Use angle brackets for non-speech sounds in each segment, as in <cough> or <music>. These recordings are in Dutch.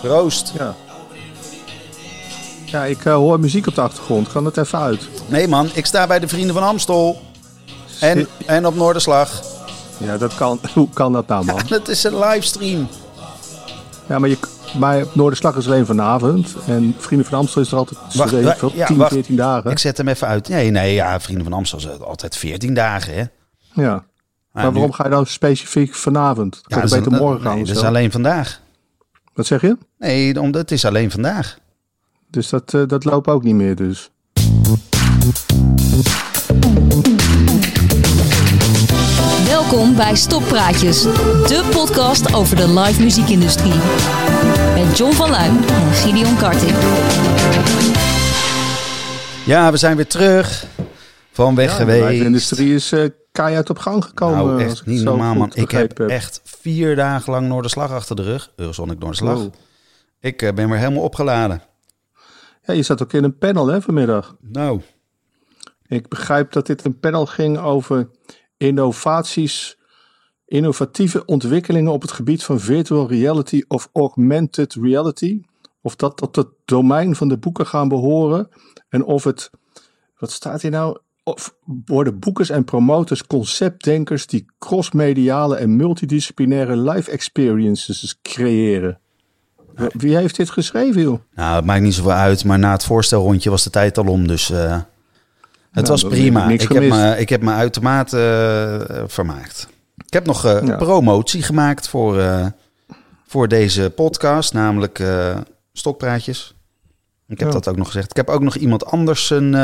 Proost. Ja. Ja, ik eh, hoor muziek op de achtergrond. Kan het even uit? Nee man, ik sta bij de Vrienden van Amstel. En, en op Noorderslag. Ja, dat kan. <laughs> Hoe kan dat nou, man? Het is een livestream. Ja, maar, je, maar Noorderslag is alleen vanavond. En Vrienden van Amstel is er altijd Wacht, weet ik wacht, veel, ja, 10, wacht. 14 dagen. Ik zet hem even uit. Nee, nee, ja, Vrienden van Amstel is altijd 14 dagen, hè. Ja. Maar waarom ga je dan specifiek vanavond? Ja, Kan dat je is- beter morgen nee, gaan of dat is alleen vandaag. Wat zeg je? Nee, omdat het is alleen vandaag. Dus dat, eh, dat loopt ook niet meer dus. Welkom bij Stoppraatjes, de podcast over de live muziekindustrie. Met John van Luijn en Gideon Karting. Ja, we zijn weer terug. Van weg Ja, de geweest. live industrie is eh keihard op gang gekomen. Nou, echt niet normaal, man. Ik heb echt vier dagen lang Noorderslag achter de rug. Eurosonic Noorderslag. Wow. Ik eh, ben weer helemaal opgeladen. Ja, je zat ook in een panel hè, vanmiddag. Nou, Ik begrijp dat dit een panel ging over innovaties, innovatieve ontwikkelingen op het gebied van virtual reality of augmented reality. Of dat tot het domein van de boeken gaan behoren. En of het, wat staat hier nou? Of worden boekers en promoters conceptdenkers die crossmediale en multidisciplinaire live experiences creëren? Wie heeft dit geschreven, joh? nou, het maakt niet zoveel uit. Maar na het voorstelrondje was de tijd al om. Dus eh, het Nou, was prima. ik Ik heb, me, ik heb me uitermate eh, vermaakt. Ik heb nog Ja. promotie gemaakt voor, voor deze podcast. Namelijk Stokpraatjes. Ik heb Ja. dat ook nog gezegd. Ik heb ook nog iemand anders een...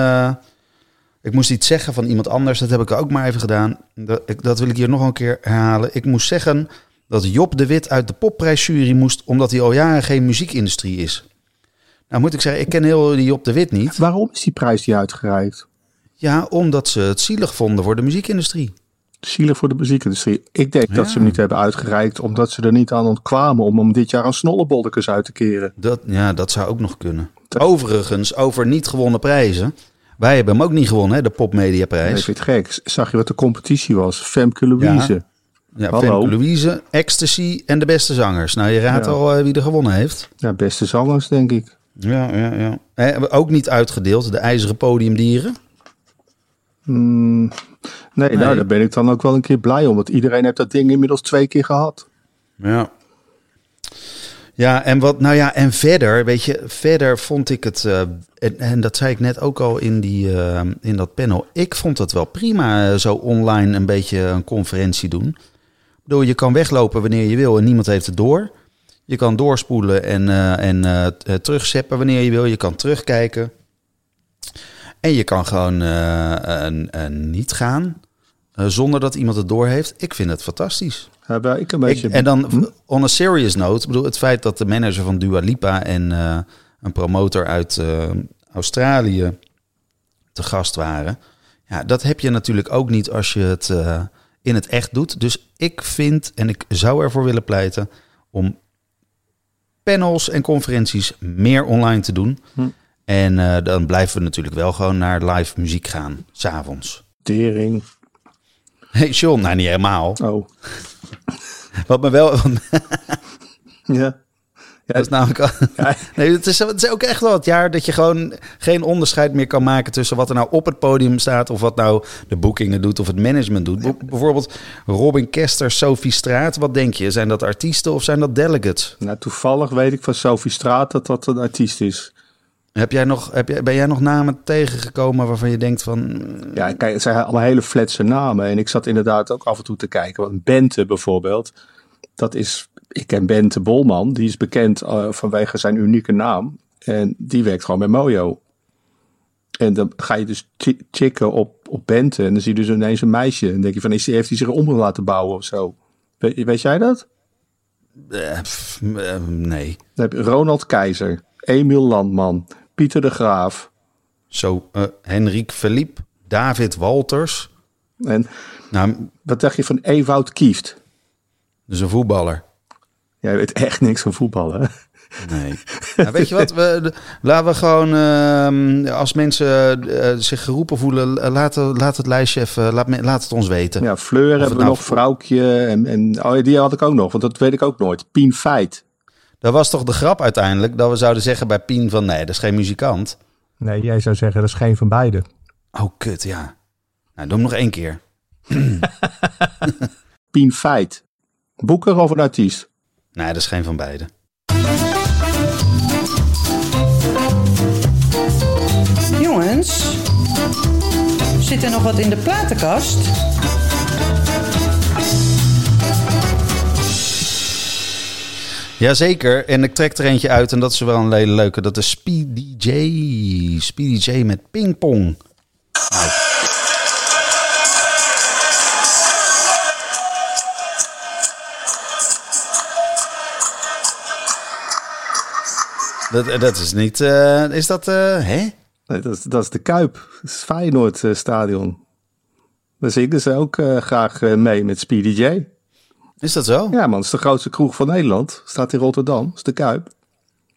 ik moest iets zeggen van iemand anders. Dat heb ik ook maar even gedaan. Dat, ik, dat wil ik hier nog een keer herhalen. Ik moest zeggen dat Job de Wit uit de popprijsjury moest... omdat hij al jaren geen muziekindustrie is. Nou moet ik zeggen, ik ken heel die Job de Wit niet. Waarom is die prijs niet uitgereikt? Ja, omdat ze het zielig vonden voor de muziekindustrie. Zielig voor de muziekindustrie. Ik denk dat ze hem niet hebben uitgereikt omdat ze er niet aan ontkwamen om hem dit jaar aan snolleboldekes uit te keren. Dat, ja, dat zou ook nog kunnen. Overigens, over niet gewonnen prijzen. Wij hebben hem ook niet gewonnen, hè, de Nee, Popmediaprijs. ik vind het gek. Zag je wat de competitie was? Femke Louise. Ja, Hallo. Femke Louise, Ecstasy en de beste zangers. Nou, je raadt Ja. al eh, wie er gewonnen heeft. Ja, beste zangers, denk ik. Ja, ja, ja. Hebben we ook niet uitgedeeld, de ijzeren podiumdieren. Hmm, nee, Nee. nou, daar ben ik dan ook wel een keer blij om. Want iedereen heeft dat ding inmiddels twee keer gehad. Ja. Ja, en wat, nou ja, en verder, weet je, verder vond ik het, eh, en, dat zei ik net ook al in, die, eh, in dat panel, ik vond het wel prima eh, zo online een beetje een conferentie doen. Bedoel, je kan weglopen wanneer je wil en niemand heeft het door. Je kan doorspoelen en, en terugzeppen wanneer je wil. Je kan terugkijken. En je kan gewoon niet gaan zonder dat iemand het door heeft. Ik vind het fantastisch. Ik een beetje... Ik- en dan, Hm? on a serious note, ik bedoel, het feit dat de manager van Dua Lipa en eh, een promotor uit eh, Australië te gast waren. Ja, dat heb je natuurlijk ook niet als je het eh, in het echt doet. Dus ik vind, en ik zou ervoor willen pleiten, om panels en conferenties meer online te doen. Hm. En eh, dan blijven we natuurlijk wel gewoon naar live muziek gaan, s'avonds. Tering. Hey John, nou niet helemaal. Oh, <laughs> Wat me wel, <laughs> ja. Dat is namelijk <laughs> Ja. Nee, het is, het is ook echt wel het jaar dat je gewoon geen onderscheid meer kan maken tussen wat er nou op het podium staat of wat nou de boekingen doet of het management doet. Bij- Bijvoorbeeld Robin Kester, Sophie Straat. Wat denk je? Zijn dat artiesten of zijn dat delegates? Nou, toevallig weet ik van Sophie Straat dat dat een artiest is. Heb jij nog, heb jij, ben jij nog namen tegengekomen waarvan je denkt van... Ja, kijk, het zijn allemaal hele fletse namen. En ik zat inderdaad ook af en toe te kijken. Want Bente bijvoorbeeld, dat is... Ik ken Bente Bolman, die is bekend eh, vanwege zijn unieke naam. En die werkt gewoon bij Mojo. En dan ga je dus chicken op, op Bente. En dan zie je dus ineens een meisje. En dan denk je van, is die, heeft hij zich om laten bouwen of zo? Weet, weet jij dat? eh, pff, eh, nee. Dan heb je Ronald Keizer, Emiel Landman, Pieter de Graaf. Zo, eh Henrik Philippe, David Walters. En Nou, wat dacht je van Ewout Kieft? dus een voetballer. Jij weet echt niks van voetbal, hè? Nee. Nou, weet je wat? We, laten we gewoon, ehm, als mensen eh, zich geroepen voelen, eh, laat, laat het lijstje even, laat, laat het ons weten. Ja, Fleur hebben we nou nog, Vrouwtje en, en oh, die had ik ook nog, want dat weet ik ook nooit. Pien Feit. Dat was toch de grap uiteindelijk, dat we zouden zeggen bij Pien van nee, dat is geen muzikant. Nee, jij zou zeggen dat is geen van beide. Oh, kut, ja. Nou, doe hem nog één keer. <laughs> Pien Feit. Boeker of een artiest? Nee, dat is geen van beide. Jongens, zit er nog wat in de platenkast? Jazeker, en ik trek er eentje uit en dat is wel een hele leuke. Dat is Speedy J. Speedy J met pingpong. Dat, dat is niet... eh, is dat... eh, hè? Dat, is, dat is de Kuip. Dat is Feyenoord eh, stadion. Daar zingen ze ook eh, graag eh, mee met Speedy J. Is dat zo? Ja man, het is de grootste kroeg van Nederland. Staat in Rotterdam. Is de Kuip.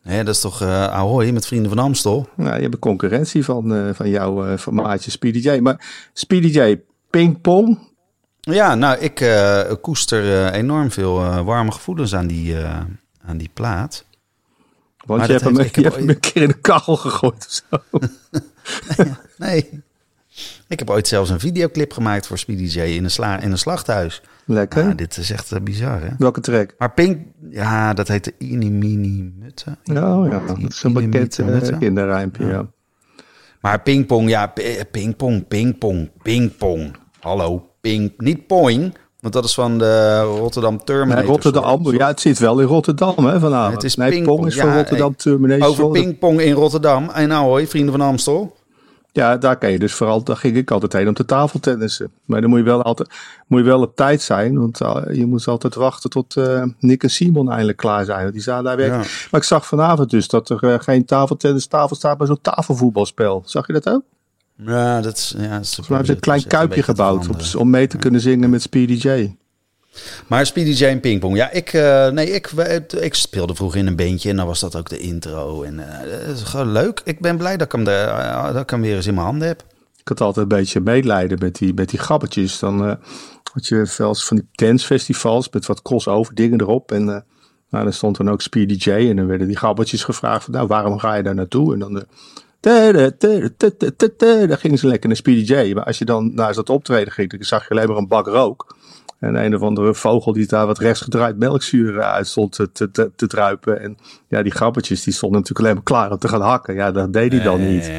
Hè, dat is toch eh Ahoy met Vrienden van Amstel? Nou, je hebt een concurrentie van, eh, van jouw eh, van maatje Speedy J. Maar Speedy J, pingpong. Ja, nou, ik koester enorm veel warme gevoelens aan die, aan die plaat. Want Maar je hebt, hem, heeft- je heb hebt hem een keer in de kachel gegooid of zo. <laughs> Nee. Ik heb ooit zelfs een videoclip gemaakt voor Speedy J in een, sla in een slachthuis. Lekker. Ja, dit is echt eh, bizar, hè? Welke track? Maar Pink, ja, dat heet de Ini Mini Mutte. Oh ja, dat is een bekend Mini uh, Mutte. kinderrijmpje. Ja. Maar pingpong, ja, eh, pingpong, pingpong, pingpong. Hallo, ping, niet poing, want dat is van de Rotterdam Terminator. Nee, Rotterdam, ja, het zit wel in Rotterdam hè, vanavond. Het is nee, pingpong, Pong is van ja, Rotterdam eh, Terminator. Over pingpong in Rotterdam. En nou hoor, vrienden van Amstel. Ja, daar kan je dus vooral, daar ging ik altijd heen om te tafeltennissen. Maar dan moet je wel altijd, moet je wel op tijd zijn, want uh, je moet altijd wachten tot uh, Nick en Simon eindelijk klaar zijn. Want die zaten daar werken. Ja. Maar ik zag vanavond dus dat er uh, geen tafeltennistafel staat, maar zo'n tafelvoetbalspel. Zag je dat ook? Ja, dat is... Ja, dat is Volgens mij hebben ze een klein kuipje gebouwd op, om mee te kunnen zingen met Speedy J. Maar Speedy J en pingpong. Ja, ik, uh, nee, ik, ik speelde vroeger in een bandje en dan was dat ook de intro. En uh, is gewoon leuk. Ik ben blij dat ik, hem de, uh, dat ik hem weer eens in mijn handen heb. Ik had altijd een beetje medelijden met die, met die grappetjes. Dan had je wel van die dancefestivals met wat crossover dingen erop. En nou, dan stond dan ook Speedy J en dan werden die grappetjes gevraagd van, nou, waarom ga je daar naartoe? En dan... Dan gingen ze lekker naar Speedy J. Maar als je dan naar dat optreden ging, dan zag je alleen maar een bak rook. En een of andere vogel die daar wat rechtsgedraaid melkzuur uit stond te, te, te, te, druipen. En ja, die grappetjes die stonden natuurlijk alleen maar klaar om te gaan hakken. Ja, dat deed hij dan niet.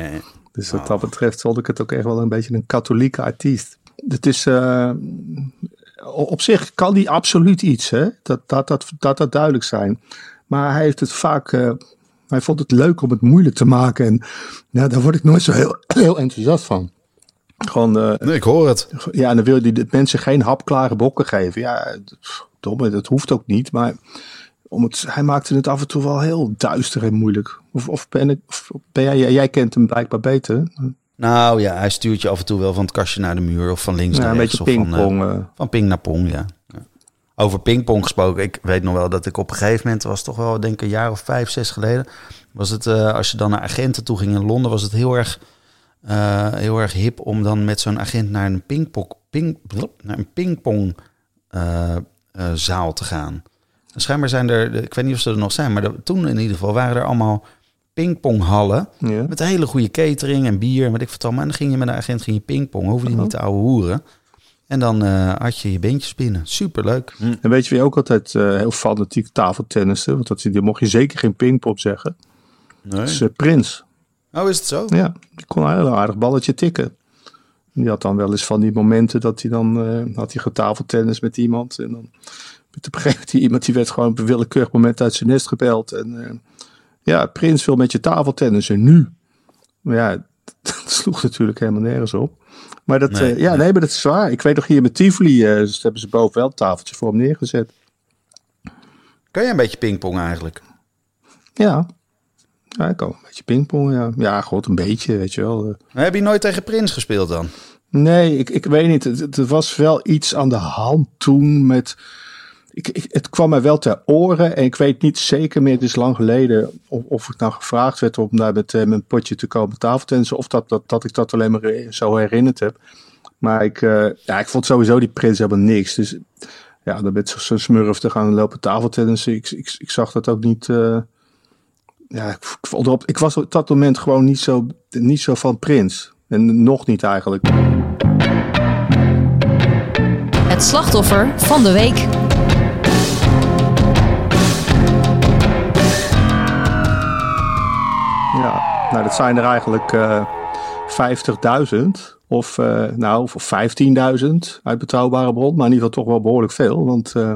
Dus wat dat betreft vond ik het ook echt wel een beetje een katholieke artiest. Het is, uh, op zich kan die absoluut iets, hè? Dat, dat, dat, dat, dat duidelijk zijn. Maar hij heeft het vaak, uh, hij vond het leuk om het moeilijk te maken. En ja, daar word ik nooit zo heel, <clears throat> heel enthousiast van. Gewoon, uh, nee, ik hoor het. Ja, en dan wil je die mensen geen hapklare bokken geven. Ja, domme, dat hoeft ook niet. Maar om het, hij maakte het af en toe wel heel duister en moeilijk. Of, of ben, ik, of ben jij, jij kent hem blijkbaar beter. Nou ja, hij stuurt je af en toe wel van het kastje naar de muur of van links ja, naar een rechts. Beetje pingpong. Van, uh, van ping naar pong, ja. ja. Over pingpong gesproken, ik weet nog wel dat ik op een gegeven moment, was toch wel denk ik een jaar of vijf, zes geleden, was het, uh, als je dan naar agenten toe ging in Londen, was het heel erg, uh, heel erg hip om dan met zo'n agent naar een pingpong, ping, naar een pingpong zaal te gaan. Schijnbaar zijn er, ik weet niet of ze er nog zijn, maar de, toen in ieder geval waren er allemaal pingponghallen. Ja. Met een hele goede catering en bier en wat ik vertel. Maar dan ging je met een agent ging je pingpong. Hoefde je Oh. niet te ouwe hoeren. En dan uh, had je je beentjes binnen. Superleuk. Hm. En weet je wie ook altijd uh, heel fanatiek tafeltennissen? Want dat, die mocht je zeker geen pingpong zeggen. Nee. Dat is uh, Prins. Oh, is het zo? Ja, die kon een heel aardig balletje tikken. Die had dan wel eens van die momenten dat hij dan uh, had hij getafeltennis met iemand. En dan op een gegeven moment iemand die werd gewoon op een willekeurig moment uit zijn nest gebeld. En uh, ja, Prins wil met je tafeltennissen nu. Maar ja, <laughs> dat sloeg natuurlijk helemaal nergens op. Maar dat, nee, uh, ja, nee, maar dat is waar. Ik weet nog hier met Tivoli, uh, dus hebben ze boven wel een tafeltje voor hem neergezet. Kan jij een beetje pingpong eigenlijk? Ja. Ja, ik kan een beetje pingpong, ja. Ja, god, een beetje, weet je wel. Maar heb je nooit tegen Prins gespeeld dan? Nee, ik, ik weet niet. Er was wel iets aan de hand toen met... Ik, ik, het kwam mij wel ter oren en ik weet niet zeker meer, het is lang geleden, of, of ik nou gevraagd werd om daar met mijn potje te komen tafeltennissen, of dat, dat, dat ik dat alleen maar zo herinnerd heb. Maar ik, uh, ja, ik vond sowieso die prins helemaal niks. Dus ja, dan met zo'n smurf te gaan lopen tafeltennissen. Ik, ik, ik zag dat ook niet. eh, ja, ik, ik was op dat moment gewoon niet zo, niet zo van Prins. En nog niet eigenlijk. Het slachtoffer van de week. Ja, nou, dat zijn er eigenlijk eh 50.000 of, eh, nou, of 15.000 uit betrouwbare bron, maar in ieder geval toch wel behoorlijk veel. Want eh,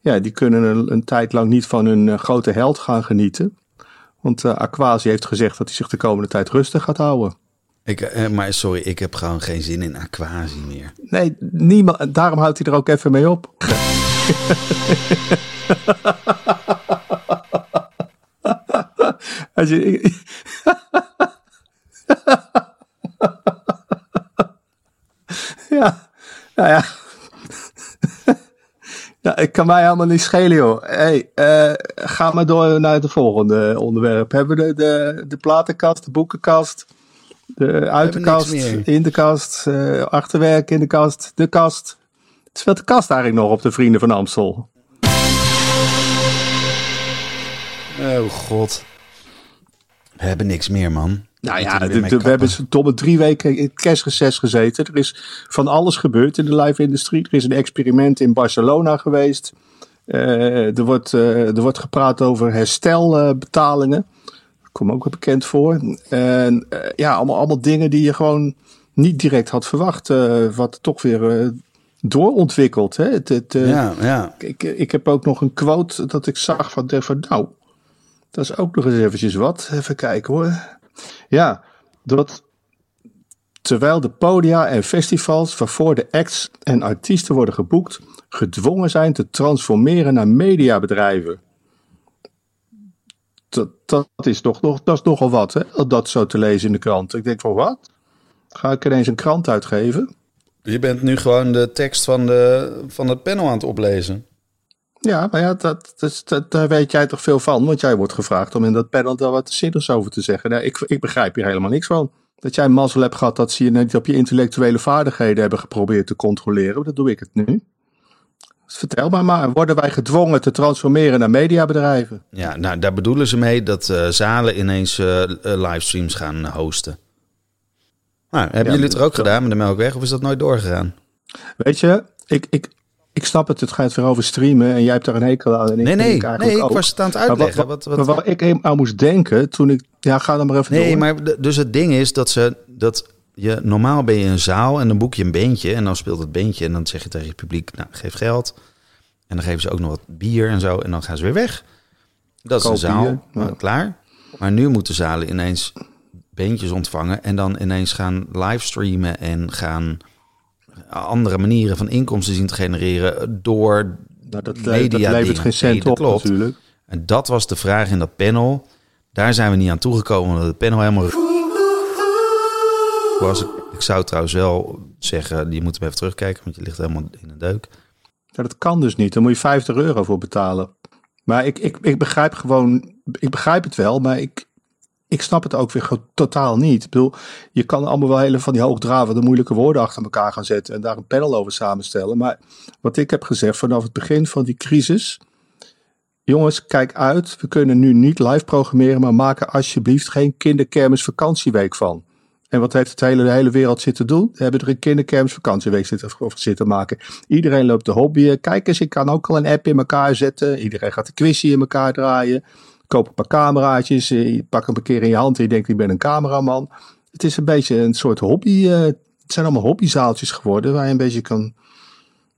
ja, die kunnen een, een tijd lang niet van hun grote held gaan genieten. Want eh Aquasi heeft gezegd dat hij zich de komende tijd rustig gaat houden. Ik, eh, maar sorry, ik heb gewoon geen zin in Aquasi meer. Nee, niemand, daarom houdt hij er ook even mee op. <laughs> Als je, <laughs> ja, nou ja. Ja, ik kan mij helemaal niet schelen, joh. Hey, eh, ga maar door naar het volgende onderwerp. Hebben we de, de, de platenkast, de boekenkast, de uit de niks kast, meer. in de kast, eh, achterwerk in de kast, de kast. Het speelt de kast eigenlijk nog op de Vrienden van Amstel. Oh god. We hebben niks meer, man. Nou ja, we de- weer mee de- we hebben domme drie weken in het kerstreces gezeten. Er is van alles gebeurd in de live-industrie. Er is een experiment in Barcelona geweest. Eh, er, wordt, eh, er wordt gepraat over herstelbetalingen. Dat komt ook wel bekend voor. En eh, ja, allemaal, allemaal dingen die je gewoon niet direct had verwacht. wat toch weer doorontwikkelt. Hè? Het, het, Ja, ja. ik, ik heb ook nog een quote dat ik zag van, van nou, dat is ook nog eens eventjes wat. Even kijken hoor. Ja, dat terwijl de podia en festivals waarvoor de acts en artiesten worden geboekt, gedwongen zijn te transformeren naar mediabedrijven. Dat, is toch nog, dat is nogal wat, hè? Dat zo te lezen in de krant. Ik denk van wat? Ga ik ineens een krant uitgeven? Je bent nu gewoon de tekst van, de, van het panel aan het oplezen. Ja, maar ja, dat, dat, dat- daar weet jij toch veel van. Want jij wordt gevraagd om in dat panel daar wat zinnigs over te zeggen. Nou, ik, ik begrijp hier helemaal niks van. Dat jij mazzel hebt gehad dat ze je niet op je intellectuele vaardigheden hebben geprobeerd te controleren. Dat doe ik het nu. Vertel maar maar. Worden wij gedwongen te transformeren naar mediabedrijven? Ja, nou, daar bedoelen ze mee dat eh, zalen ineens eh, eh, livestreams gaan hosten. Nou, hebben Ja, jullie het er ook gedaan met de Melkweg of is dat nooit doorgegaan? Weet je, ik, ik, ik snap het. Het gaat weer over streamen. En jij hebt daar een hekel aan. En ik, Nee, nee, ik nee, ik ook. was het aan het Maar wat, uitleggen. wat, Wat, wat, maar waar ik aan moest denken toen ik... Ja, ga dan maar even Nee, door. maar dus het ding is dat ze dat je normaal ben je een zaal en dan boek je een beentje en dan speelt het beentje en dan zeg je tegen het publiek, nou geef geld en dan geven ze ook nog wat bier en zo en dan gaan ze weer weg. Dat is Koop een zaal, bier, ja. maar klaar. Maar nu moeten zalen ineens beentjes ontvangen en dan ineens gaan livestreamen en gaan andere manieren van inkomsten zien te genereren door Nou, dat, media dat levert dingen. geen cent Nee, op klopt. natuurlijk. En dat was de vraag in dat panel. Daar zijn we niet aan toegekomen, omdat het panel helemaal was. Ik, ik zou trouwens wel zeggen, je moet hem even terugkijken, want je ligt helemaal in de deuk. Ja, dat kan dus niet. Daar moet je 50 euro voor betalen. Maar ik, ik, ik begrijp gewoon, ik begrijp het wel, maar ik, ik snap het ook weer totaal niet. Ik bedoel, je kan allemaal wel hele van die hoogdravende moeilijke woorden achter elkaar gaan zetten en daar een panel over samenstellen. Maar wat ik heb gezegd vanaf het begin van die crisis, jongens, kijk uit. We kunnen nu niet live programmeren, maar maak er alsjeblieft geen kinderkermis vakantieweek van. En wat heeft het hele, de hele wereld zitten doen? We hebben er een kinderkermis vakantieweek zitten, of zitten maken. Iedereen loopt de hobby. Kijk eens, ik kan ook al een app in elkaar zetten. Iedereen gaat de quizje in elkaar draaien. Koop een paar cameraatjes. eh, Je pak hem een keer in je hand en je denkt, ik ben een cameraman. Het is een beetje een soort hobby. eh, het zijn allemaal hobbyzaaltjes geworden waar je een beetje kan,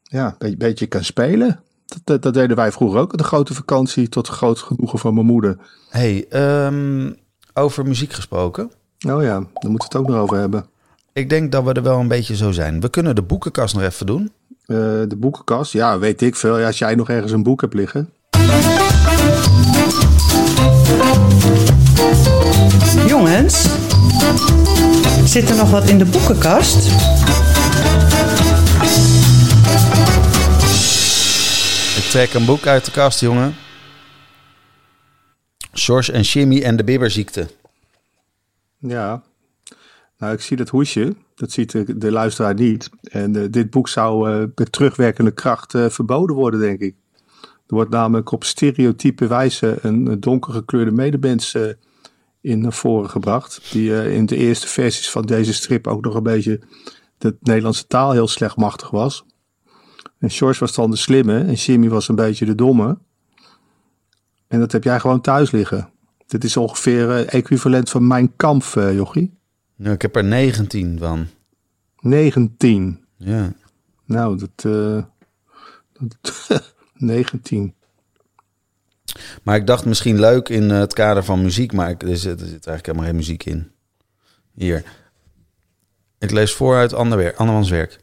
ja, een beetje, beetje kan spelen. Dat, dat, dat deden wij vroeger ook. De grote vakantie tot groot genoegen van mijn moeder. hey, ehm, over muziek gesproken. Oh ja, daar moeten we het ook nog over hebben. Ik denk dat we er wel een beetje zo zijn. We kunnen de boekenkast nog even doen. Eh, de boekenkast, ja, weet ik veel. Ja, als jij nog ergens een boek hebt liggen. Jongens, zit er nog wat in de boekenkast? Ik trek een boek uit de kast, jongen. George en Jimmy en de bibberziekte. Ja. Nou, ik zie dat hoesje. Dat ziet de, de luisteraar niet. En eh, dit boek zou eh, met terugwerkende kracht eh, verboden worden, denk ik. Er wordt namelijk op stereotype wijze een, een donkergekleurde medemens eh, in naar voren gebracht. Die eh, in de eerste versies van deze strip ook nog een beetje de Nederlandse taal heel slecht machtig was. En George was dan de slimme en Jimmy was een beetje de domme. En dat heb jij gewoon thuis liggen. Dit is ongeveer eh, equivalent van mijn kamp, eh, Jochie. Nou, ik heb er 19 van. 19. Ja. Nou, dat. eh, <laughs> dat 19. Maar ik dacht misschien leuk in het kader van muziek, maar er, zit, er zit eigenlijk helemaal geen muziek in. Hier. Ik lees voor uit Ander, Andermans werk.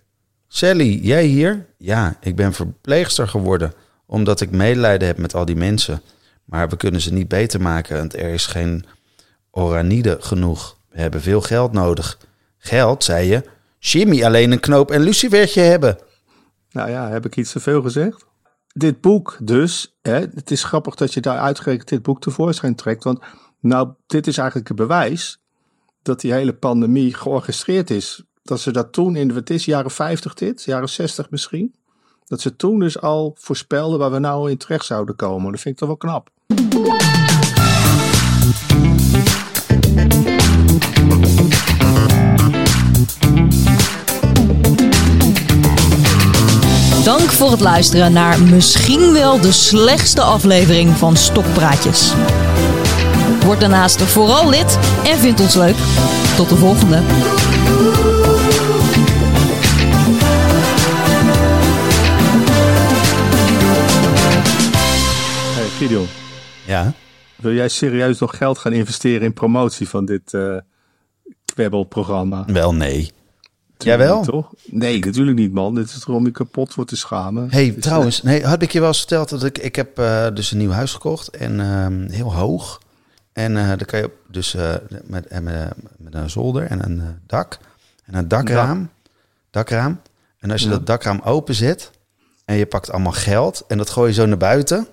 Sally, jij hier? Ja, ik ben verpleegster geworden, omdat ik medelijden heb met al die mensen. Maar we kunnen ze niet beter maken, want er is geen oranide genoeg. We hebben veel geld nodig. Geld, zei je? Jimmy alleen een knoop en lucifertje hebben. Nou ja, heb ik iets te veel gezegd? Dit boek dus, hè, het is grappig dat je daar uitgerekend dit boek tevoorschijn trekt. Want nou, dit is eigenlijk een bewijs dat die hele pandemie georchestreerd is. Dat ze dat toen in, wat is, jaren 50 dit, jaren 60 misschien. Dat ze toen dus al voorspelden waar we nou in terecht zouden komen. Dat vind ik toch wel knap. Dank voor het luisteren naar misschien wel de slechtste aflevering van Stokpraatjes. Word daarnaast vooral lid en vind ons leuk. Tot de volgende. Hey, Gideon, Ja. wil jij serieus nog geld gaan investeren in promotie van dit eh kwebbelprogramma? Wel nee. Jawel. toch? Nee, natuurlijk niet, man. Dit is toch om je kapot voor te schamen. hey, is, trouwens, nee, had ik je wel eens verteld dat ik, ik heb eh, dus een nieuw huis gekocht en ehm, heel hoog. En eh daar kan je dus eh, met, en met, met een zolder en een eh, dak en een dakraam. Dakraam. En als je Ja. dat dakraam openzet en je pakt allemaal geld en dat gooi je zo naar buiten,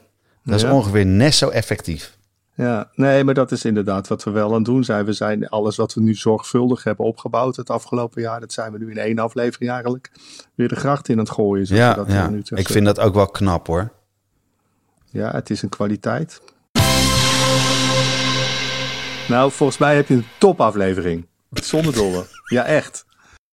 dat is ongeveer net zo effectief. Ja, nee, maar dat is inderdaad wat we wel aan het doen zijn. We zijn alles wat we nu zorgvuldig hebben opgebouwd het afgelopen jaar, dat zijn we nu in één aflevering eigenlijk weer de gracht in aan het gooien. Ja, dat ja. nu zeggen. ik vind dat ook wel knap hoor. Ja, het is een kwaliteit. Nou, volgens mij heb je een topaflevering. Zonder dolle. Ja, echt.